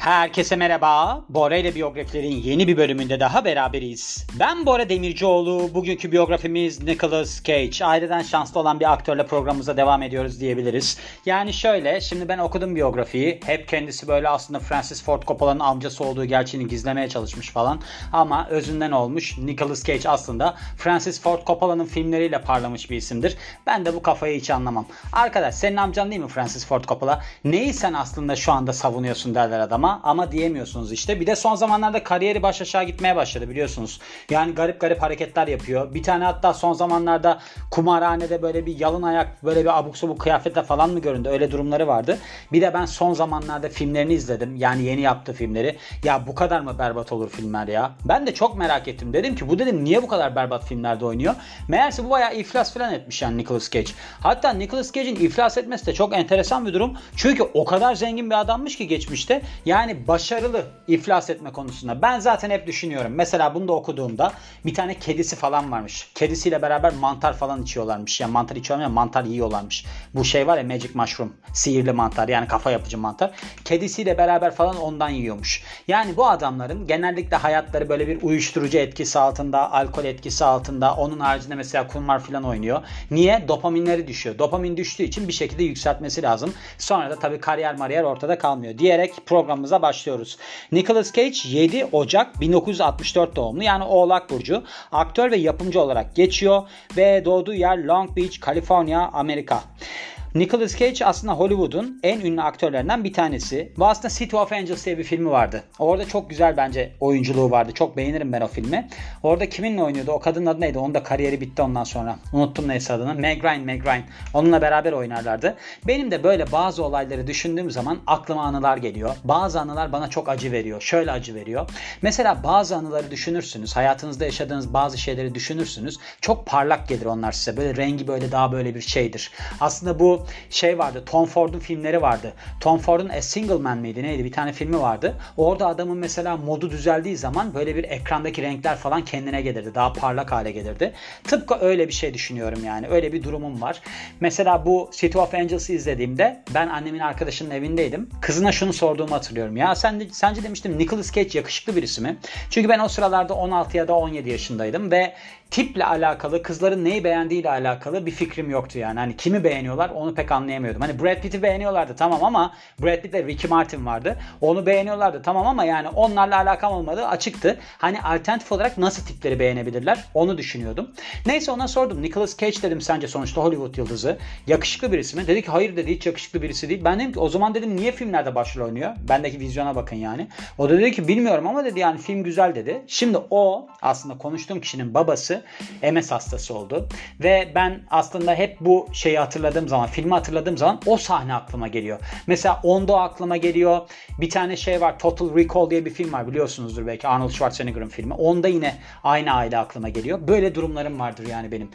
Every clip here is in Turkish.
Herkese merhaba. Bora ile biyografilerin yeni bir bölümünde daha beraberiz. Ben Bora Demircioğlu. Bugünkü biyografimiz Nicolas Cage. Aileden şanslı olan bir aktörle programımıza devam ediyoruz diyebiliriz. Yani şöyle, şimdi ben okudum biyografiyi. Hep kendisi böyle aslında Francis Ford Coppola'nın amcası olduğu gerçeğini gizlemeye çalışmış falan. Ama özünden olmuş. Nicolas Cage aslında Francis Ford Coppola'nın filmleriyle parlamış bir isimdir. Ben de bu kafayı hiç anlamam. Arkadaş senin amcan değil mi Francis Ford Coppola? Neyi sen aslında şu anda savunuyorsun derler adama ama diyemiyorsunuz işte. Bir de son zamanlarda kariyeri baş aşağı gitmeye başladı biliyorsunuz. Yani garip garip hareketler yapıyor. Bir tane hatta son zamanlarda kumarhanede böyle bir yalın ayak böyle bir abuk sabuk kıyafetle falan mı göründü? Öyle durumları vardı. Bir de ben son zamanlarda filmlerini izledim. Yani yeni yaptığı filmleri. Ya bu kadar mı berbat olur filmler ya? Ben de çok merak ettim. Dedim ki bu dedim niye bu kadar berbat filmlerde oynuyor? Meğerse bu bayağı iflas falan etmiş yani Nicolas Cage. Hatta Nicolas Cage'in iflas etmesi de çok enteresan bir durum. Çünkü o kadar zengin bir adammış ki geçmişte. Yani başarılı iflas etme konusunda. Ben zaten hep düşünüyorum. Mesela bunu da okuduğumda bir tane kedisi falan varmış. Kedisiyle beraber mantar falan içiyorlarmış. Yani mantar içiyorlar ya mantar yiyorlarmış. Bu şey var ya magic mushroom. Sihirli mantar yani kafa yapıcı mantar. Kedisiyle beraber falan ondan yiyormuş. Yani bu adamların genellikle hayatları böyle bir uyuşturucu etkisi altında, alkol etkisi altında. Onun haricinde mesela kumar falan oynuyor. Niye? Dopaminleri düşüyor. Dopamin düştüğü için bir şekilde yükseltmesi lazım. Sonra da tabii kariyer mariyer ortada kalmıyor. Diyerek programımıza başlıyoruz. Nicolas Cage 7 Ocak 1964 doğumlu yani Oğlak Burcu. Aktör ve yapımcı olarak geçiyor ve doğduğu yer Long Beach, Kaliforniya, Amerika. Nicolas Cage aslında Hollywood'un en ünlü aktörlerinden bir tanesi. Bu aslında City of Angels diye bir filmi vardı. Orada çok güzel bence oyunculuğu vardı. Çok beğenirim ben o filmi. Orada kiminle oynuyordu? O kadının adı neydi? Onun da kariyeri bitti ondan sonra. Unuttum neyse adını. Meg Ryan, Meg Ryan. Onunla beraber oynarlardı. Benim de böyle bazı olayları düşündüğüm zaman aklıma anılar geliyor. Bazı anılar bana çok acı veriyor. Şöyle acı veriyor. Mesela bazı anıları düşünürsünüz. Hayatınızda yaşadığınız bazı şeyleri düşünürsünüz. Çok parlak gelir onlar size. Böyle rengi böyle daha böyle bir şeydir. Aslında bu şey vardı. Tom Ford'un filmleri vardı. Tom Ford'un A Single Man miydi neydi? Bir tane filmi vardı. Orada adamın mesela modu düzeldiği zaman böyle bir ekrandaki renkler falan kendine gelirdi. Daha parlak hale gelirdi. Tıpkı öyle bir şey düşünüyorum yani. Öyle bir durumum var. Mesela bu City of Angels'ı izlediğimde ben annemin arkadaşının evindeydim. Kızına şunu sorduğumu hatırlıyorum. Ya sen sence demiştim Nicolas Cage yakışıklı birisi mi? Çünkü ben o sıralarda 16 ya da 17 yaşındaydım ve tiple alakalı, kızların neyi beğendiğiyle alakalı bir fikrim yoktu yani. Hani kimi beğeniyorlar onu pek anlayamıyordum. Hani Brad Pitt'i beğeniyorlardı tamam ama Brad Pitt ve Ricky Martin vardı. Onu beğeniyorlardı tamam ama yani onlarla alakam olmadığı açıktı. Hani alternatif olarak nasıl tipleri beğenebilirler onu düşünüyordum. Neyse ona sordum. Nicolas Cage dedim sence sonuçta Hollywood yıldızı. Yakışıklı birisi mi? Dedi ki hayır dedi hiç yakışıklı birisi değil. Ben dedim ki o zaman dedim niye filmlerde başrol oynuyor? Bendeki vizyona bakın yani. O da dedi ki bilmiyorum ama dedi yani film güzel dedi. Şimdi o aslında konuştuğum kişinin babası MS hastası oldu. Ve ben aslında hep bu şeyi hatırladığım zaman, filmi hatırladığım zaman o sahne aklıma geliyor. Mesela Ondo aklıma geliyor. Bir tane şey var Total Recall diye bir film var biliyorsunuzdur belki Arnold Schwarzenegger'ın filmi. Onda yine aynı aile aklıma geliyor. Böyle durumlarım vardır yani benim.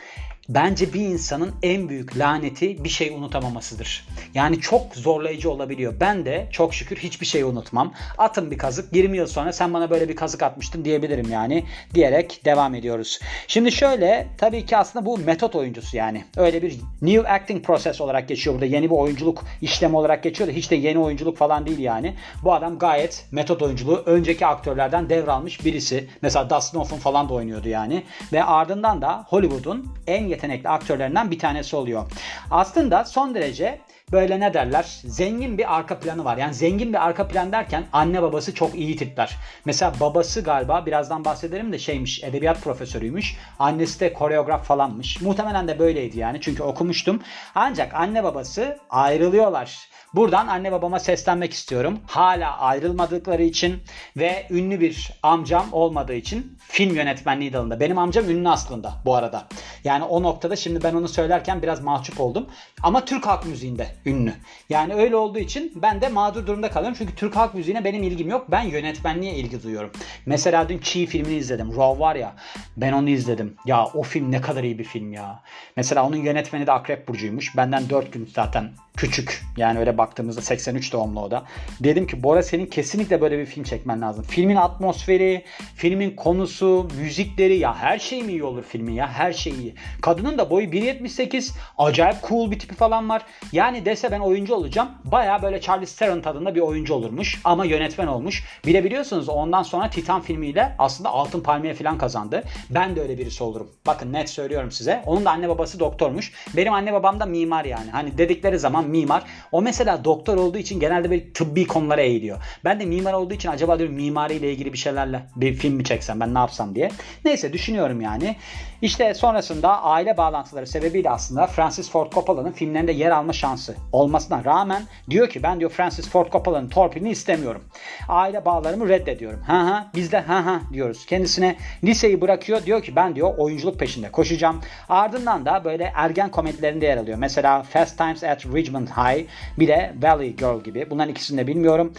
Bence bir insanın en büyük laneti bir şey unutamamasıdır. Yani çok zorlayıcı olabiliyor. Ben de çok şükür hiçbir şeyi unutmam. Atın bir kazık 20 yıl sonra sen bana böyle bir kazık atmıştın diyebilirim yani diyerek devam ediyoruz. Şimdi şöyle tabii ki aslında bu metot oyuncusu yani. Öyle bir new acting process olarak geçiyor burada. Yeni bir oyunculuk işlemi olarak geçiyor da hiç de yeni oyunculuk falan değil yani. Bu adam gayet metot oyunculuğu önceki aktörlerden devralmış birisi. Mesela Dustin Hoffman falan da oynuyordu yani. Ve ardından da Hollywood'un en yetenekli aktörlerinden bir tanesi oluyor. Aslında son derece böyle ne derler zengin bir arka planı var. Yani zengin bir arka plan derken anne babası çok iyi tipler. Mesela babası galiba birazdan bahsederim de şeymiş edebiyat profesörüymüş. Annesi de koreograf falanmış. Muhtemelen de böyleydi yani çünkü okumuştum. Ancak anne babası ayrılıyorlar. Buradan anne babama seslenmek istiyorum. Hala ayrılmadıkları için ve ünlü bir amcam olmadığı için film yönetmenliği dalında. Benim amcam ünlü aslında bu arada. Yani o noktada şimdi ben onu söylerken biraz mahcup oldum. Ama Türk halk müziğinde ünlü. Yani öyle olduğu için ben de mağdur durumda kalıyorum. Çünkü Türk halk müziğine benim ilgim yok. Ben yönetmenliğe ilgi duyuyorum. Mesela dün Çiğ filmini izledim. Raw var ya. Ben onu izledim. Ya o film ne kadar iyi bir film ya. Mesela onun yönetmeni de Akrep Burcu'ymuş. Benden 4 gün zaten küçük. Yani öyle baktığımızda 83 doğumlu o da. Dedim ki Bora senin kesinlikle böyle bir film çekmen lazım. Filmin atmosferi, filmin konusu, müzikleri ya her şey mi iyi olur filmin ya her şey iyi. Kadının da boyu 1.78 acayip cool bir tipi falan var. Yani dese ben oyuncu olacağım. Baya böyle Charlie Theron tadında bir oyuncu olurmuş ama yönetmen olmuş. Bir de biliyorsunuz ondan sonra Titan filmiyle aslında Altın Palmiye falan kazandı. Ben de öyle birisi olurum. Bakın net söylüyorum size. Onun da anne babası doktormuş. Benim anne babam da mimar yani. Hani dedikleri zaman mimar. O mesela doktor olduğu için genelde bir tıbbi konulara eğiliyor. Ben de mimar olduğu için acaba diyorum mimariyle ilgili bir şeylerle bir film mi çeksem ben ne yapsam diye. Neyse düşünüyorum yani. İşte sonrasında aile bağlantıları sebebiyle aslında Francis Ford Coppola'nın filmlerinde yer alma şansı olmasına rağmen diyor ki ben diyor Francis Ford Coppola'nın torpilini istemiyorum. Aile bağlarımı reddediyorum. Ha ha biz de ha ha diyoruz. Kendisine liseyi bırakıyor diyor ki ben diyor oyunculuk peşinde koşacağım. Ardından da böyle ergen komedilerinde yer alıyor. Mesela Fast Times at Richmond High bir de Valley Girl gibi. Bunların ikisini de bilmiyorum.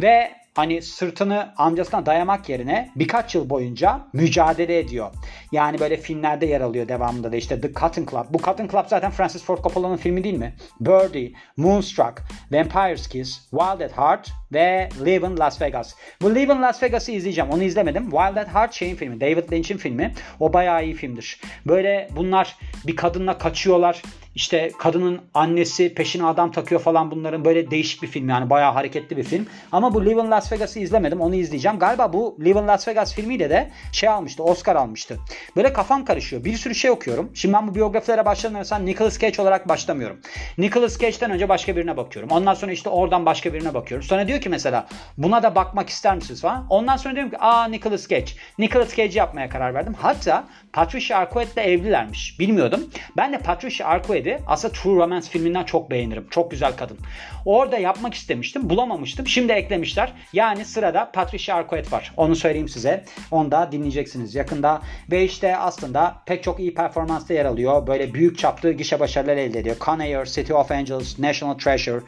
Ve hani sırtını amcasına dayamak yerine birkaç yıl boyunca mücadele ediyor. Yani böyle filmlerde yer alıyor devamında da işte The Cotton Club. Bu Cotton Club zaten Francis Ford Coppola'nın filmi değil mi? Birdie, Moonstruck, Vampire's Kiss, Wild at Heart ve Live in Las Vegas. Bu Live in Las Vegas'ı izleyeceğim. Onu izlemedim. Wild at Heart şeyin filmi. David Lynch'in filmi. O bayağı iyi filmdir. Böyle bunlar bir kadınla kaçıyorlar işte kadının annesi peşine adam takıyor falan bunların böyle değişik bir film yani bayağı hareketli bir film. Ama bu Live in Las Vegas'ı izlemedim onu izleyeceğim. Galiba bu Live in Las Vegas filmiyle de şey almıştı Oscar almıştı. Böyle kafam karışıyor. Bir sürü şey okuyorum. Şimdi ben bu biyografilere başlamıyorsam Nicolas Cage olarak başlamıyorum. Nicolas Cage'den önce başka birine bakıyorum. Ondan sonra işte oradan başka birine bakıyorum. Sonra diyor ki mesela buna da bakmak ister misiniz falan. Ondan sonra diyorum ki aa Nicolas Cage. Nicolas Cage yapmaya karar verdim. Hatta Patricia Arquette ile evlilermiş. Bilmiyordum. Ben de Patricia Arquette'i aslında True Romance filminden çok beğenirim. Çok güzel kadın. Orada yapmak istemiştim. Bulamamıştım. Şimdi eklemişler. Yani sırada Patricia Arquette var. Onu söyleyeyim size. Onu da dinleyeceksiniz yakında. Ve işte aslında pek çok iyi performansta yer alıyor. Böyle büyük çaplı gişe başarıları elde ediyor. Con Air, City of Angels, National Treasure,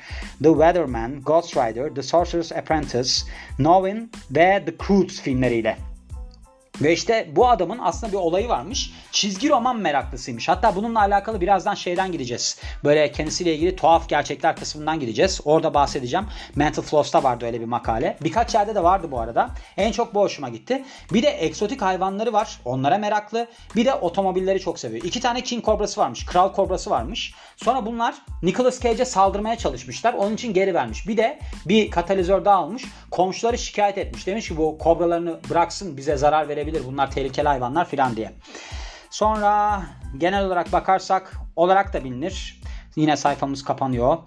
The Weatherman, Ghost Rider, The Sorcerer's Apprentice, Knowing ve The Croods filmleriyle. Ve işte bu adamın aslında bir olayı varmış. Çizgi roman meraklısıymış. Hatta bununla alakalı birazdan şeyden gideceğiz. Böyle kendisiyle ilgili tuhaf gerçekler kısmından gideceğiz. Orada bahsedeceğim. Mental Floss'ta vardı öyle bir makale. Birkaç yerde de vardı bu arada. En çok bu hoşuma gitti. Bir de egzotik hayvanları var. Onlara meraklı. Bir de otomobilleri çok seviyor. İki tane King Kobrası varmış. Kral Kobrası varmış. Sonra bunlar Nicolas Cage'e saldırmaya çalışmışlar. Onun için geri vermiş. Bir de bir katalizör daha almış. Komşuları şikayet etmiş. Demiş ki bu kobralarını bıraksın bize zarar verebilir. Bunlar tehlikeli hayvanlar filan diye. Sonra genel olarak bakarsak olarak da bilinir. Yine sayfamız kapanıyor.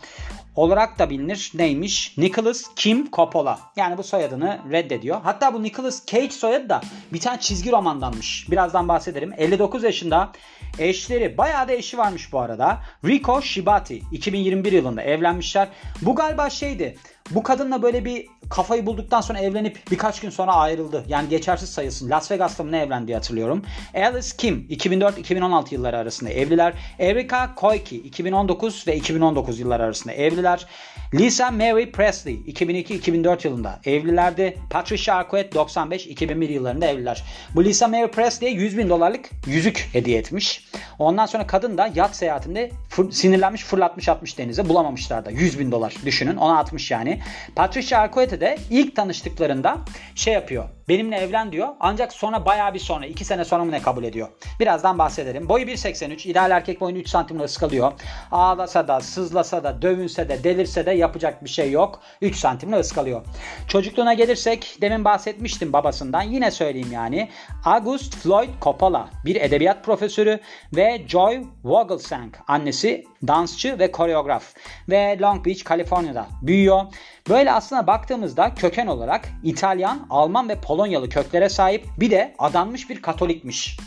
Olarak da bilinir neymiş? Nicholas Kim Coppola. Yani bu soyadını reddediyor. Hatta bu Nicholas Cage soyadı da bir tane çizgi romandanmış. Birazdan bahsederim. 59 yaşında eşleri bayağı da eşi varmış bu arada. Rico Shibati 2021 yılında evlenmişler. Bu galiba şeydi. Bu kadınla böyle bir kafayı bulduktan sonra evlenip birkaç gün sonra ayrıldı. Yani geçersiz sayılsın. Las Vegas'ta mı ne evlendi hatırlıyorum. Alice Kim 2004-2016 yılları arasında evliler. Erika Koike 2019 ve 2019 yılları arasında evliler. Lisa Mary Presley 2002-2004 yılında evlilerdi. Patricia Arquette 95-2001 yıllarında evliler. Bu Lisa Mary Presley'e 100 bin dolarlık yüzük hediye etmiş. Ondan sonra kadın da yat seyahatinde fır, sinirlenmiş fırlatmış atmış denize bulamamışlar da 100 bin dolar düşünün ona atmış yani. Patricia Arquette de ilk tanıştıklarında şey yapıyor benimle evlen diyor ancak sonra baya bir sonra 2 sene sonra mı ne kabul ediyor. Birazdan bahsedelim. Boyu 1.83 ideal erkek boyunu 3 santimle ıskalıyor. Ağlasa da sızlasa da dövünse de delirse de yapacak bir şey yok. 3 santimle ıskalıyor. Çocukluğuna gelirsek demin bahsetmiştim babasından yine söyleyeyim yani. August Floyd Coppola bir edebiyat profesörü ve Joy Vogelsang annesi dansçı ve koreograf ve Long Beach, Kaliforniya'da büyüyor. Böyle aslında baktığımızda köken olarak İtalyan, Alman ve Polonyalı köklere sahip bir de adanmış bir Katolikmiş.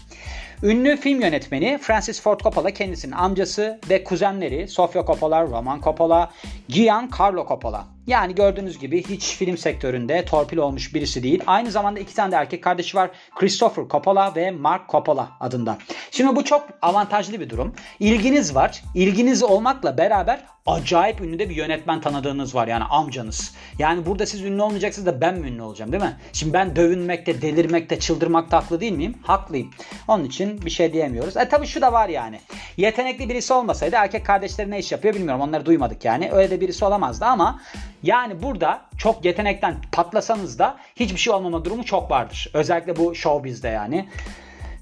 Ünlü film yönetmeni Francis Ford Coppola kendisinin amcası ve kuzenleri Sofia Coppola, Roman Coppola, Giancarlo Coppola. Yani gördüğünüz gibi hiç film sektöründe torpil olmuş birisi değil. Aynı zamanda iki tane de erkek kardeşi var. Christopher Coppola ve Mark Coppola adında. Şimdi bu çok avantajlı bir durum. İlginiz var. İlginiz olmakla beraber acayip ünlü de bir yönetmen tanıdığınız var yani amcanız. Yani burada siz ünlü olmayacaksınız da ben mi ünlü olacağım değil mi? Şimdi ben dövünmekte, delirmekte, çıldırmakta haklı değil miyim? Haklıyım. Onun için bir şey diyemiyoruz. E tabi şu da var yani. Yetenekli birisi olmasaydı erkek kardeşleri ne iş yapıyor bilmiyorum. Onları duymadık yani. Öyle de birisi olamazdı ama yani burada çok yetenekten patlasanız da hiçbir şey olmama durumu çok vardır. Özellikle bu showbizde yani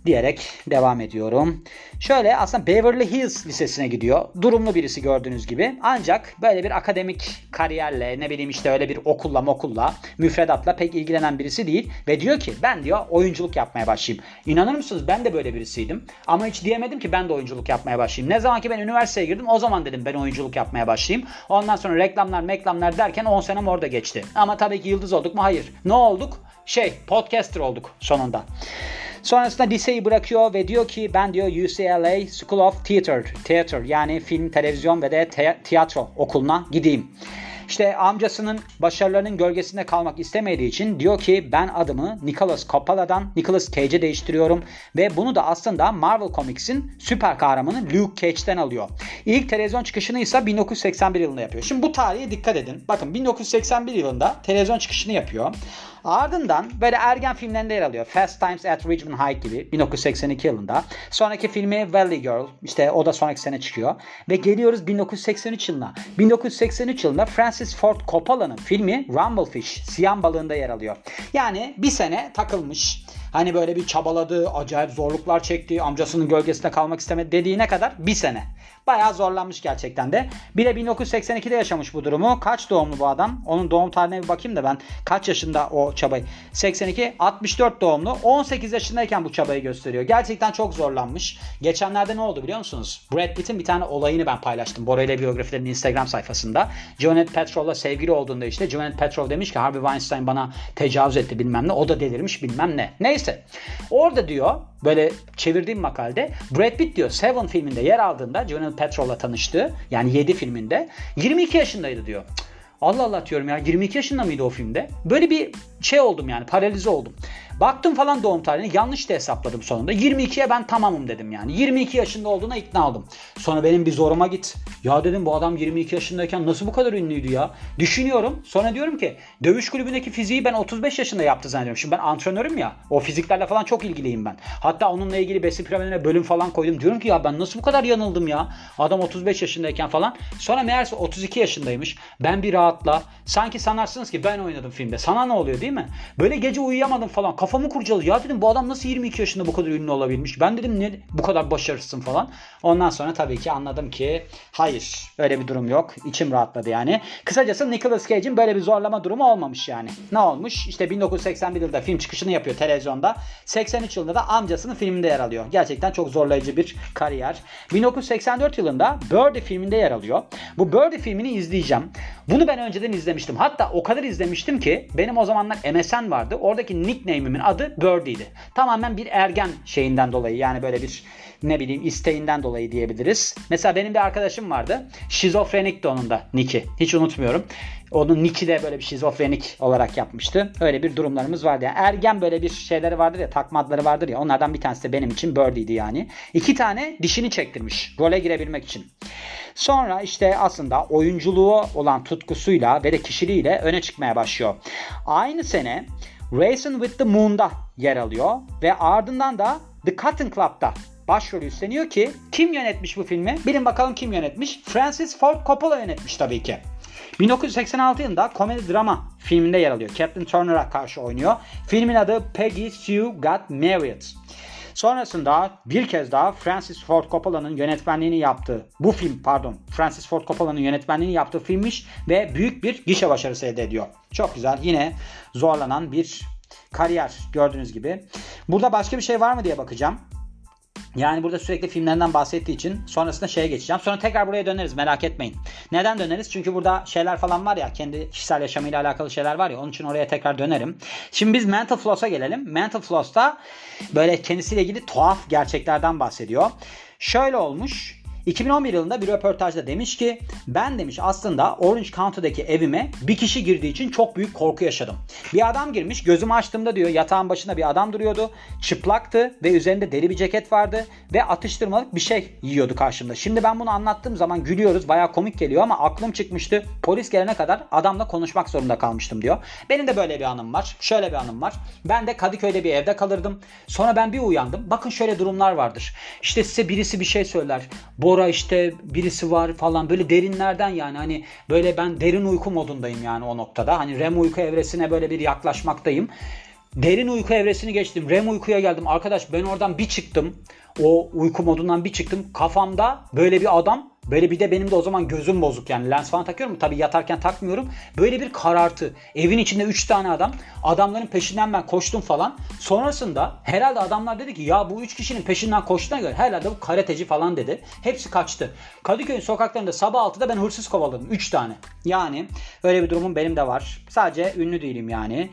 diyerek devam ediyorum. Şöyle aslında Beverly Hills Lisesi'ne gidiyor. Durumlu birisi gördüğünüz gibi. Ancak böyle bir akademik kariyerle ne bileyim işte öyle bir okulla mokulla müfredatla pek ilgilenen birisi değil. Ve diyor ki ben diyor oyunculuk yapmaya başlayayım. İnanır mısınız ben de böyle birisiydim. Ama hiç diyemedim ki ben de oyunculuk yapmaya başlayayım. Ne zaman ki ben üniversiteye girdim o zaman dedim ben oyunculuk yapmaya başlayayım. Ondan sonra reklamlar meklamlar derken 10 senem orada geçti. Ama tabii ki yıldız olduk mu? Hayır. Ne olduk? Şey podcaster olduk sonunda. Sonrasında liseyi bırakıyor ve diyor ki ben diyor UCLA School of Theater, Theater yani film, televizyon ve de te- tiyatro okuluna gideyim. İşte amcasının başarılarının gölgesinde kalmak istemediği için diyor ki ben adımı Nicholas Coppola'dan Nicholas Cage'e değiştiriyorum ve bunu da aslında Marvel Comics'in süper kahramanı Luke Cage'den alıyor. İlk televizyon çıkışını ise 1981 yılında yapıyor. Şimdi bu tarihe dikkat edin. Bakın 1981 yılında televizyon çıkışını yapıyor. Ardından böyle ergen filmlerinde yer alıyor. Fast Times at Ridgemont High gibi 1982 yılında. Sonraki filmi Valley Girl işte o da sonraki sene çıkıyor. Ve geliyoruz 1983 yılına. 1983 yılında Francis Ford Coppola'nın filmi Rumblefish Siyan balığında yer alıyor. Yani bir sene takılmış. Hani böyle bir çabaladı, acayip zorluklar çekti, amcasının gölgesinde kalmak istemedi dediğine kadar bir sene. Bayağı zorlanmış gerçekten de. Bir de 1982'de yaşamış bu durumu. Kaç doğumlu bu adam? Onun doğum tarihine bir bakayım da ben kaç yaşında o çabayı. 82, 64 doğumlu. 18 yaşındayken bu çabayı gösteriyor. Gerçekten çok zorlanmış. Geçenlerde ne oldu biliyor musunuz? Brad Pitt'in bir tane olayını ben paylaştım. Bora ile biyografilerin Instagram sayfasında. Gwyneth Paltrow'la sevgili olduğunda işte Gwyneth Paltrow demiş ki Harvey Weinstein bana tecavüz etti bilmem ne. O da delirmiş bilmem ne. Neyse. Orada diyor böyle çevirdiğim makalede Brad Pitt diyor Seven filminde yer aldığında Gwyneth Paltrow'la tanıştı. Yani 7 filminde 22 yaşındaydı diyor. Allah Allah diyorum ya 22 yaşında mıydı o filmde? Böyle bir şey oldum yani paralize oldum. Baktım falan doğum tarihini yanlış da hesapladım sonunda. 22'ye ben tamamım dedim yani. 22 yaşında olduğuna ikna oldum. Sonra benim bir zoruma git. Ya dedim bu adam 22 yaşındayken nasıl bu kadar ünlüydü ya? Düşünüyorum. Sonra diyorum ki dövüş kulübündeki fiziği ben 35 yaşında yaptı zannediyorum. Şimdi ben antrenörüm ya. O fiziklerle falan çok ilgiliyim ben. Hatta onunla ilgili besin piramidine bölüm falan koydum. Diyorum ki ya ben nasıl bu kadar yanıldım ya? Adam 35 yaşındayken falan. Sonra meğerse 32 yaşındaymış. Ben bir rahatla. Sanki sanarsınız ki ben oynadım filmde. Sana ne oluyor değil mi? Böyle gece uyuyamadım falan. Kafamı kurcaladı. Ya dedim bu adam nasıl 22 yaşında bu kadar ünlü olabilmiş? Ben dedim ne bu kadar başarısın falan. Ondan sonra tabii ki anladım ki hayır öyle bir durum yok. İçim rahatladı yani. Kısacası Nicolas Cage'in böyle bir zorlama durumu olmamış yani. Ne olmuş? İşte 1981 yılında film çıkışını yapıyor televizyonda. 83 yılında da amcasının filminde yer alıyor. Gerçekten çok zorlayıcı bir kariyer. 1984 yılında Birdie filminde yer alıyor. Bu Birdie filmini izleyeceğim. Bunu ben önceden izlemiştim. Hatta o kadar izlemiştim ki benim o zamanlar MSN vardı. Oradaki nickname'imin adı Birdie'ydi. Tamamen bir ergen şeyinden dolayı yani böyle bir ne bileyim isteğinden dolayı diyebiliriz. Mesela benim bir arkadaşım vardı. Şizofrenikti onun da Nick'i. Hiç unutmuyorum. Onun Nick'i de böyle bir şizofrenik olarak yapmıştı. Öyle bir durumlarımız vardı. Yani ergen böyle bir şeyleri vardır ya takma adları vardır ya. Onlardan bir tanesi de benim için Birdie'ydi yani. İki tane dişini çektirmiş. Role girebilmek için. Sonra işte aslında oyunculuğu olan tutkusuyla ve de kişiliğiyle öne çıkmaya başlıyor. Aynı sene Racing with the Moon'da yer alıyor ve ardından da The Cotton Club'da başrolü üstleniyor ki kim yönetmiş bu filmi? Bilin bakalım kim yönetmiş? Francis Ford Coppola yönetmiş tabii ki. 1986 yılında komedi drama filminde yer alıyor. Captain Turner'a karşı oynuyor. Filmin adı Peggy Sue Got Married. Sonrasında bir kez daha Francis Ford Coppola'nın yönetmenliğini yaptığı bu film pardon Francis Ford Coppola'nın yönetmenliğini yaptığı filmmiş ve büyük bir gişe başarısı elde ediyor. Çok güzel yine zorlanan bir kariyer gördüğünüz gibi. Burada başka bir şey var mı diye bakacağım. Yani burada sürekli filmlerinden bahsettiği için sonrasında şeye geçeceğim. Sonra tekrar buraya döneriz merak etmeyin. Neden döneriz? Çünkü burada şeyler falan var ya kendi kişisel yaşamıyla alakalı şeyler var ya onun için oraya tekrar dönerim. Şimdi biz Mental Floss'a gelelim. Mental Floss'ta böyle kendisiyle ilgili tuhaf gerçeklerden bahsediyor. Şöyle olmuş. 2011 yılında bir röportajda demiş ki ben demiş aslında Orange County'deki evime bir kişi girdiği için çok büyük korku yaşadım. Bir adam girmiş gözümü açtığımda diyor yatağın başında bir adam duruyordu. Çıplaktı ve üzerinde deri bir ceket vardı ve atıştırmalık bir şey yiyordu karşımda. Şimdi ben bunu anlattığım zaman gülüyoruz baya komik geliyor ama aklım çıkmıştı. Polis gelene kadar adamla konuşmak zorunda kalmıştım diyor. Benim de böyle bir anım var. Şöyle bir anım var. Ben de Kadıköy'de bir evde kalırdım. Sonra ben bir uyandım. Bakın şöyle durumlar vardır. İşte size birisi bir şey söyler. Bora işte birisi var falan. Böyle derinlerden yani hani böyle ben derin uyku modundayım yani o noktada. Hani REM uyku evresine böyle bir yaklaşmaktayım. Derin uyku evresini geçtim. REM uykuya geldim. Arkadaş ben oradan bir çıktım. O uyku modundan bir çıktım. Kafamda böyle bir adam Böyle bir de benim de o zaman gözüm bozuk yani lens falan takıyorum. Tabi yatarken takmıyorum. Böyle bir karartı. Evin içinde 3 tane adam. Adamların peşinden ben koştum falan. Sonrasında herhalde adamlar dedi ki ya bu 3 kişinin peşinden koştuğuna göre herhalde bu karateci falan dedi. Hepsi kaçtı. Kadıköy'ün sokaklarında sabah 6'da ben hırsız kovaladım. 3 tane. Yani öyle bir durumum benim de var. Sadece ünlü değilim yani.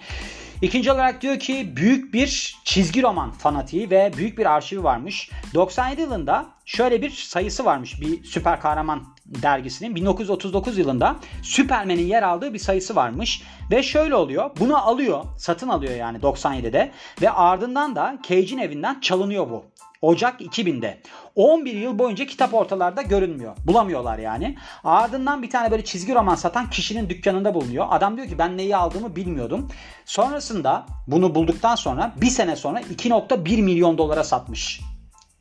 İkinci olarak diyor ki büyük bir çizgi roman fanatiği ve büyük bir arşivi varmış. 97 yılında şöyle bir sayısı varmış bir süper kahraman dergisinin 1939 yılında Superman'in yer aldığı bir sayısı varmış ve şöyle oluyor bunu alıyor satın alıyor yani 97'de ve ardından da Cage'in evinden çalınıyor bu. Ocak 2000'de. 11 yıl boyunca kitap ortalarda görünmüyor. Bulamıyorlar yani. Ardından bir tane böyle çizgi roman satan kişinin dükkanında bulunuyor. Adam diyor ki ben neyi aldığımı bilmiyordum. Sonrasında bunu bulduktan sonra bir sene sonra 2.1 milyon dolara satmış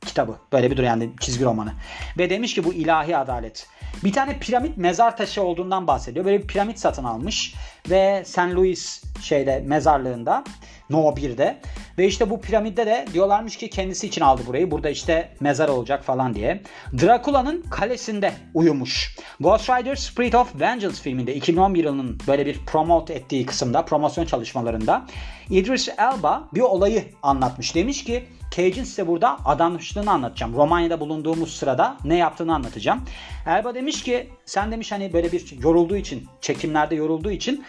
kitabı. Böyle bir dur yani çizgi romanı. Ve demiş ki bu ilahi adalet. Bir tane piramit mezar taşı olduğundan bahsediyor. Böyle bir piramit satın almış ve St. Louis şeyde mezarlığında No 1'de. Ve işte bu piramitte de diyorlarmış ki kendisi için aldı burayı. Burada işte mezar olacak falan diye. Dracula'nın kalesinde uyumuş. Ghost Rider Spirit of Vengeance filminde 2011 yılının böyle bir promote ettiği kısımda, promosyon çalışmalarında Idris Elba bir olayı anlatmış. Demiş ki Cage'in size burada adanmışlığını anlatacağım. Romanya'da bulunduğumuz sırada ne yaptığını anlatacağım. Elba demiş ki sen demiş hani böyle bir yorulduğu için, çekimlerde yorulduğu için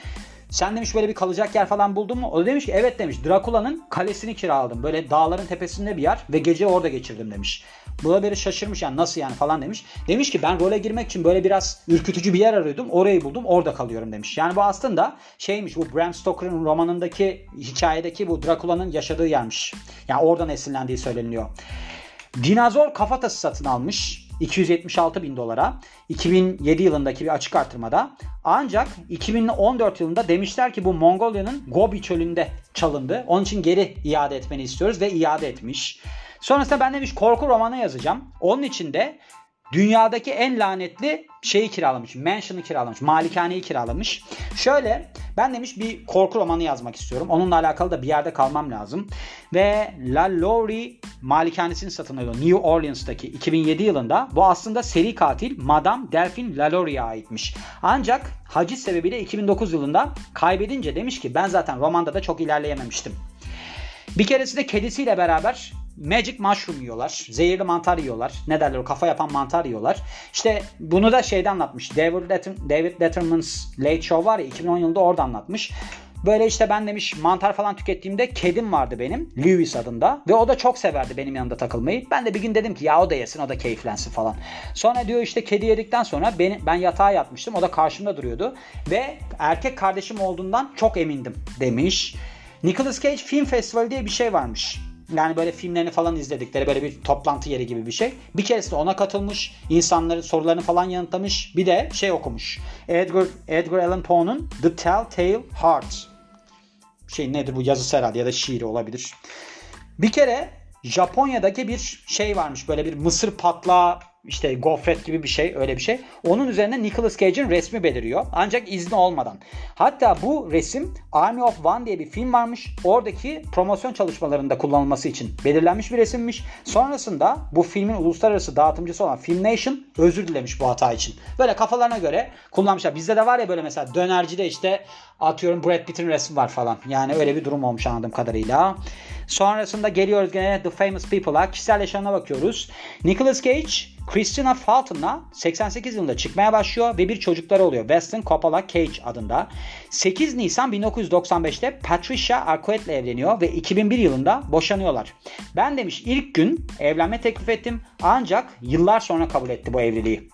sen demiş böyle bir kalacak yer falan buldun mu? O da demiş ki evet demiş. Drakula'nın kalesini kiraladım. Böyle dağların tepesinde bir yer ve gece orada geçirdim demiş. Bu da biri şaşırmış yani nasıl yani falan demiş. Demiş ki ben role girmek için böyle biraz ürkütücü bir yer arıyordum. Orayı buldum orada kalıyorum demiş. Yani bu aslında şeymiş bu Bram Stoker'ın romanındaki hikayedeki bu Drakula'nın yaşadığı yermiş. Yani oradan esinlendiği söyleniyor. Dinozor kafatası satın almış. 276 bin dolara 2007 yılındaki bir açık artırmada. Ancak 2014 yılında demişler ki bu Mongolya'nın Gobi çölünde çalındı. Onun için geri iade etmeni istiyoruz ve iade etmiş. Sonrasında ben demiş korku romanı yazacağım. Onun için de dünyadaki en lanetli şeyi kiralamış. Mansion'ı kiralamış. Malikaneyi kiralamış. Şöyle ben demiş bir korku romanı yazmak istiyorum. Onunla alakalı da bir yerde kalmam lazım. Ve La Laurie malikanesini satın alıyor. New Orleans'taki 2007 yılında. Bu aslında seri katil Madame Delphine LaLaurie'ye aitmiş. Ancak haciz sebebiyle 2009 yılında kaybedince demiş ki ben zaten romanda da çok ilerleyememiştim. Bir keresinde kedisiyle beraber Magic mushroom yiyorlar. Zehirli mantar yiyorlar. Ne derler o kafa yapan mantar yiyorlar. İşte bunu da şeyde anlatmış. David, Letterman, David Letterman's Late Show var ya 2010 yılında orada anlatmış. Böyle işte ben demiş mantar falan tükettiğimde kedim vardı benim. Lewis adında. Ve o da çok severdi benim yanında takılmayı. Ben de bir gün dedim ki ya o da yesin o da keyiflensin falan. Sonra diyor işte kedi yedikten sonra beni, ben yatağa yatmıştım. O da karşımda duruyordu. Ve erkek kardeşim olduğundan çok emindim demiş. Nicolas Cage Film Festival diye bir şey varmış. Yani böyle filmlerini falan izledikleri böyle bir toplantı yeri gibi bir şey. Bir keresinde ona katılmış. insanların sorularını falan yanıtlamış. Bir de şey okumuş. Edgar, Edgar Allan Poe'nun The Telltale Heart. Şey nedir bu yazısı herhalde ya da şiiri olabilir. Bir kere Japonya'daki bir şey varmış. Böyle bir mısır patlağı işte gofret gibi bir şey öyle bir şey. Onun üzerine Nicolas Cage'in resmi beliriyor. Ancak izni olmadan. Hatta bu resim Army of One diye bir film varmış. Oradaki promosyon çalışmalarında kullanılması için belirlenmiş bir resimmiş. Sonrasında bu filmin uluslararası dağıtımcısı olan Filmation özür dilemiş bu hata için. Böyle kafalarına göre kullanmışlar. Bizde de var ya böyle mesela dönercide işte atıyorum Brad Pitt'in resmi var falan. Yani öyle bir durum olmuş anladığım kadarıyla. Sonrasında geliyoruz gene The Famous People'a. Kişisel yaşamına bakıyoruz. Nicolas Cage, Christina Fulton'la 88 yılında çıkmaya başlıyor ve bir çocukları oluyor. Weston Coppola Cage adında. 8 Nisan 1995'te Patricia Arquette'le evleniyor ve 2001 yılında boşanıyorlar. Ben demiş ilk gün evlenme teklif ettim ancak yıllar sonra kabul etti bu evliliği.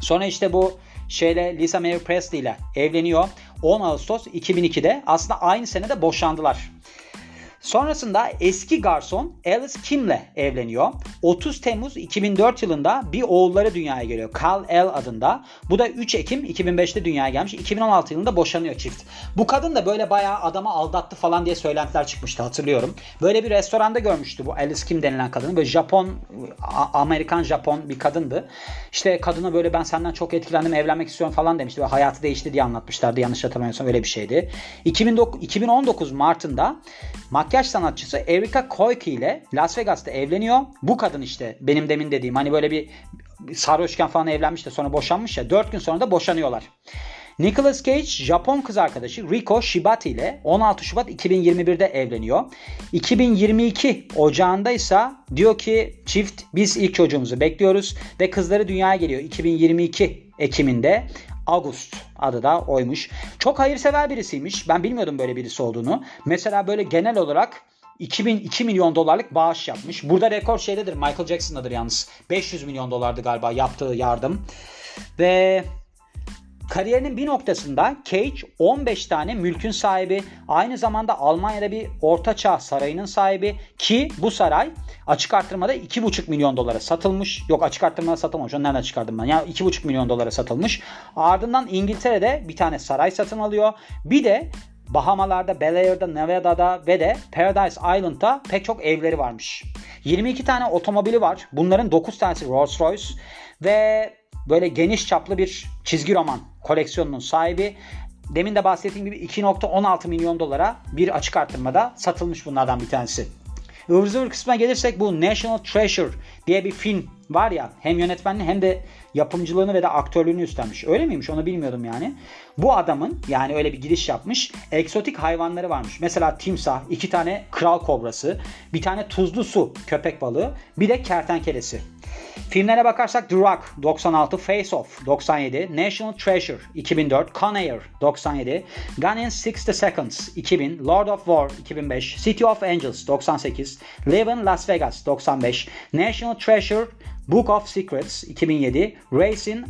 Sonra işte bu şeyle Lisa Marie Presley ile evleniyor. 10 Ağustos 2002'de aslında aynı senede boşandılar. Sonrasında eski garson Alice Kim'le evleniyor. 30 Temmuz 2004 yılında bir oğulları dünyaya geliyor. Carl L adında. Bu da 3 Ekim 2005'te dünyaya gelmiş. 2016 yılında boşanıyor çift. Bu kadın da böyle bayağı adama aldattı falan diye söylentiler çıkmıştı hatırlıyorum. Böyle bir restoranda görmüştü bu Alice Kim denilen kadını. Böyle Japon, Amerikan Japon bir kadındı. İşte kadına böyle ben senden çok etkilendim evlenmek istiyorum falan demişti. Ve hayatı değişti diye anlatmışlardı. Yanlış hatırlamıyorsam öyle bir şeydi. 2019 Mart'ında makyaj sanatçısı Erika Koike ile Las Vegas'ta evleniyor. Bu kadın işte benim demin dediğim hani böyle bir sarhoşken falan evlenmiş de sonra boşanmış ya 4 gün sonra da boşanıyorlar. Nicolas Cage Japon kız arkadaşı Riko Shibata ile 16 Şubat 2021'de evleniyor. 2022 Ocağında ise diyor ki çift biz ilk çocuğumuzu bekliyoruz ve kızları dünyaya geliyor 2022 Ekim'inde. August adı da oymuş. Çok hayırsever birisiymiş. Ben bilmiyordum böyle birisi olduğunu. Mesela böyle genel olarak 2002 milyon dolarlık bağış yapmış. Burada rekor şeydedir Michael Jackson'dadır yalnız. 500 milyon dolardı galiba yaptığı yardım. Ve Kariyerinin bir noktasında Cage 15 tane mülkün sahibi, aynı zamanda Almanya'da bir ortaçağ sarayının sahibi ki bu saray açık arttırmada 2,5 milyon dolara satılmış. Yok açık arttırmada satılmamış. Onu nereden çıkardım ben? Ya yani 2,5 milyon dolara satılmış. Ardından İngiltere'de bir tane saray satın alıyor. Bir de Bahamalarda, Bel Air'da, Nevada'da ve de Paradise Island'da pek çok evleri varmış. 22 tane otomobili var. Bunların 9 tanesi Rolls Royce ve böyle geniş çaplı bir çizgi roman koleksiyonunun sahibi. Demin de bahsettiğim gibi 2.16 milyon dolara bir açık arttırmada satılmış bunlardan bir tanesi. Ivır zıvır kısmına gelirsek bu National Treasure diye bir film var ya hem yönetmenliği hem de yapımcılığını ve de aktörlüğünü üstlenmiş. Öyle miymiş onu bilmiyordum yani. Bu adamın yani öyle bir giriş yapmış. Egzotik hayvanları varmış. Mesela timsah, iki tane kral kobrası, bir tane tuzlu su köpek balığı, bir de kertenkelesi. Filmlere bakarsak The Rock 96, Face Off 97, National Treasure 2004, Con Air 97, Gone in 60 Seconds 2000, Lord of War 2005, City of Angels 98, Live in Las Vegas 95, National Treasure Book of Secrets 2007, Racing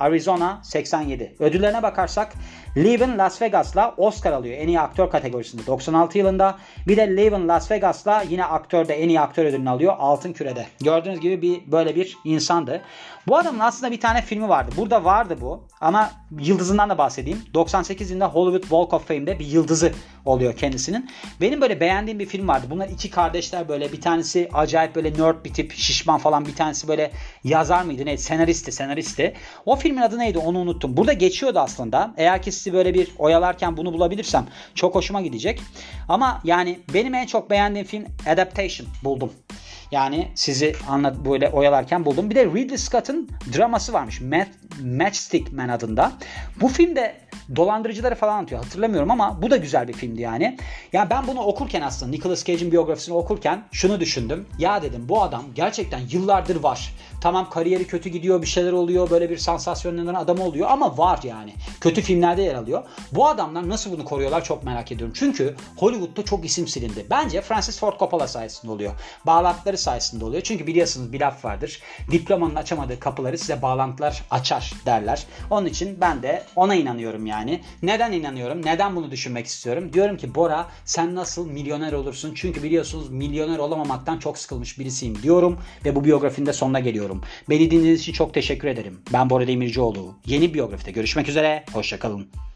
Arizona 87. Ödüllerine bakarsak İn Las Vegas'la Oscar alıyor en iyi aktör kategorisinde 96 yılında. Bir de in Las Vegas'la yine aktörde en iyi aktör ödülünü alıyor Altın Küre'de. Gördüğünüz gibi bir böyle bir insandı. Bu adamın aslında bir tane filmi vardı. Burada vardı bu ama yıldızından da bahsedeyim. 98 yılında Hollywood Walk of Fame'de bir yıldızı oluyor kendisinin. Benim böyle beğendiğim bir film vardı. Bunlar iki kardeşler böyle bir tanesi acayip böyle nerd bir tip şişman falan bir tanesi böyle yazar mıydı neydi senaristi senaristi. O filmin adı neydi onu unuttum. Burada geçiyordu aslında. Eğer ki sizi böyle bir oyalarken bunu bulabilirsem çok hoşuma gidecek. Ama yani benim en çok beğendiğim film Adaptation buldum. Yani sizi anlat böyle oyalarken buldum. Bir de Ridley Scott'ın draması varmış. Match, Matchstick Man adında. Bu filmde dolandırıcıları falan anlatıyor. Hatırlamıyorum ama bu da güzel bir filmdi yani. Yani ben bunu okurken aslında Nicolas Cage'in biyografisini okurken şunu düşündüm. Ya dedim bu adam gerçekten yıllardır var. Tamam kariyeri kötü gidiyor bir şeyler oluyor böyle bir sansasyonlanan adam oluyor ama var yani. Kötü filmlerde yer alıyor. Bu adamlar nasıl bunu koruyorlar çok merak ediyorum. Çünkü Hollywood'da çok isim silindi. Bence Francis Ford Coppola sayesinde oluyor. Bağlantıları sayesinde oluyor. Çünkü biliyorsunuz bir laf vardır. Diplomanın açamadığı kapıları size bağlantılar açar derler. Onun için ben de ona inanıyorum yani. Neden inanıyorum? Neden bunu düşünmek istiyorum? Diyorum ki Bora sen nasıl milyoner olursun? Çünkü biliyorsunuz milyoner olamamaktan çok sıkılmış birisiyim diyorum ve bu biyografinin de sonuna geliyorum. Beni dinlediğiniz için çok teşekkür ederim. Ben Bora Demircioğlu. Yeni biyografide görüşmek üzere. Hoşçakalın.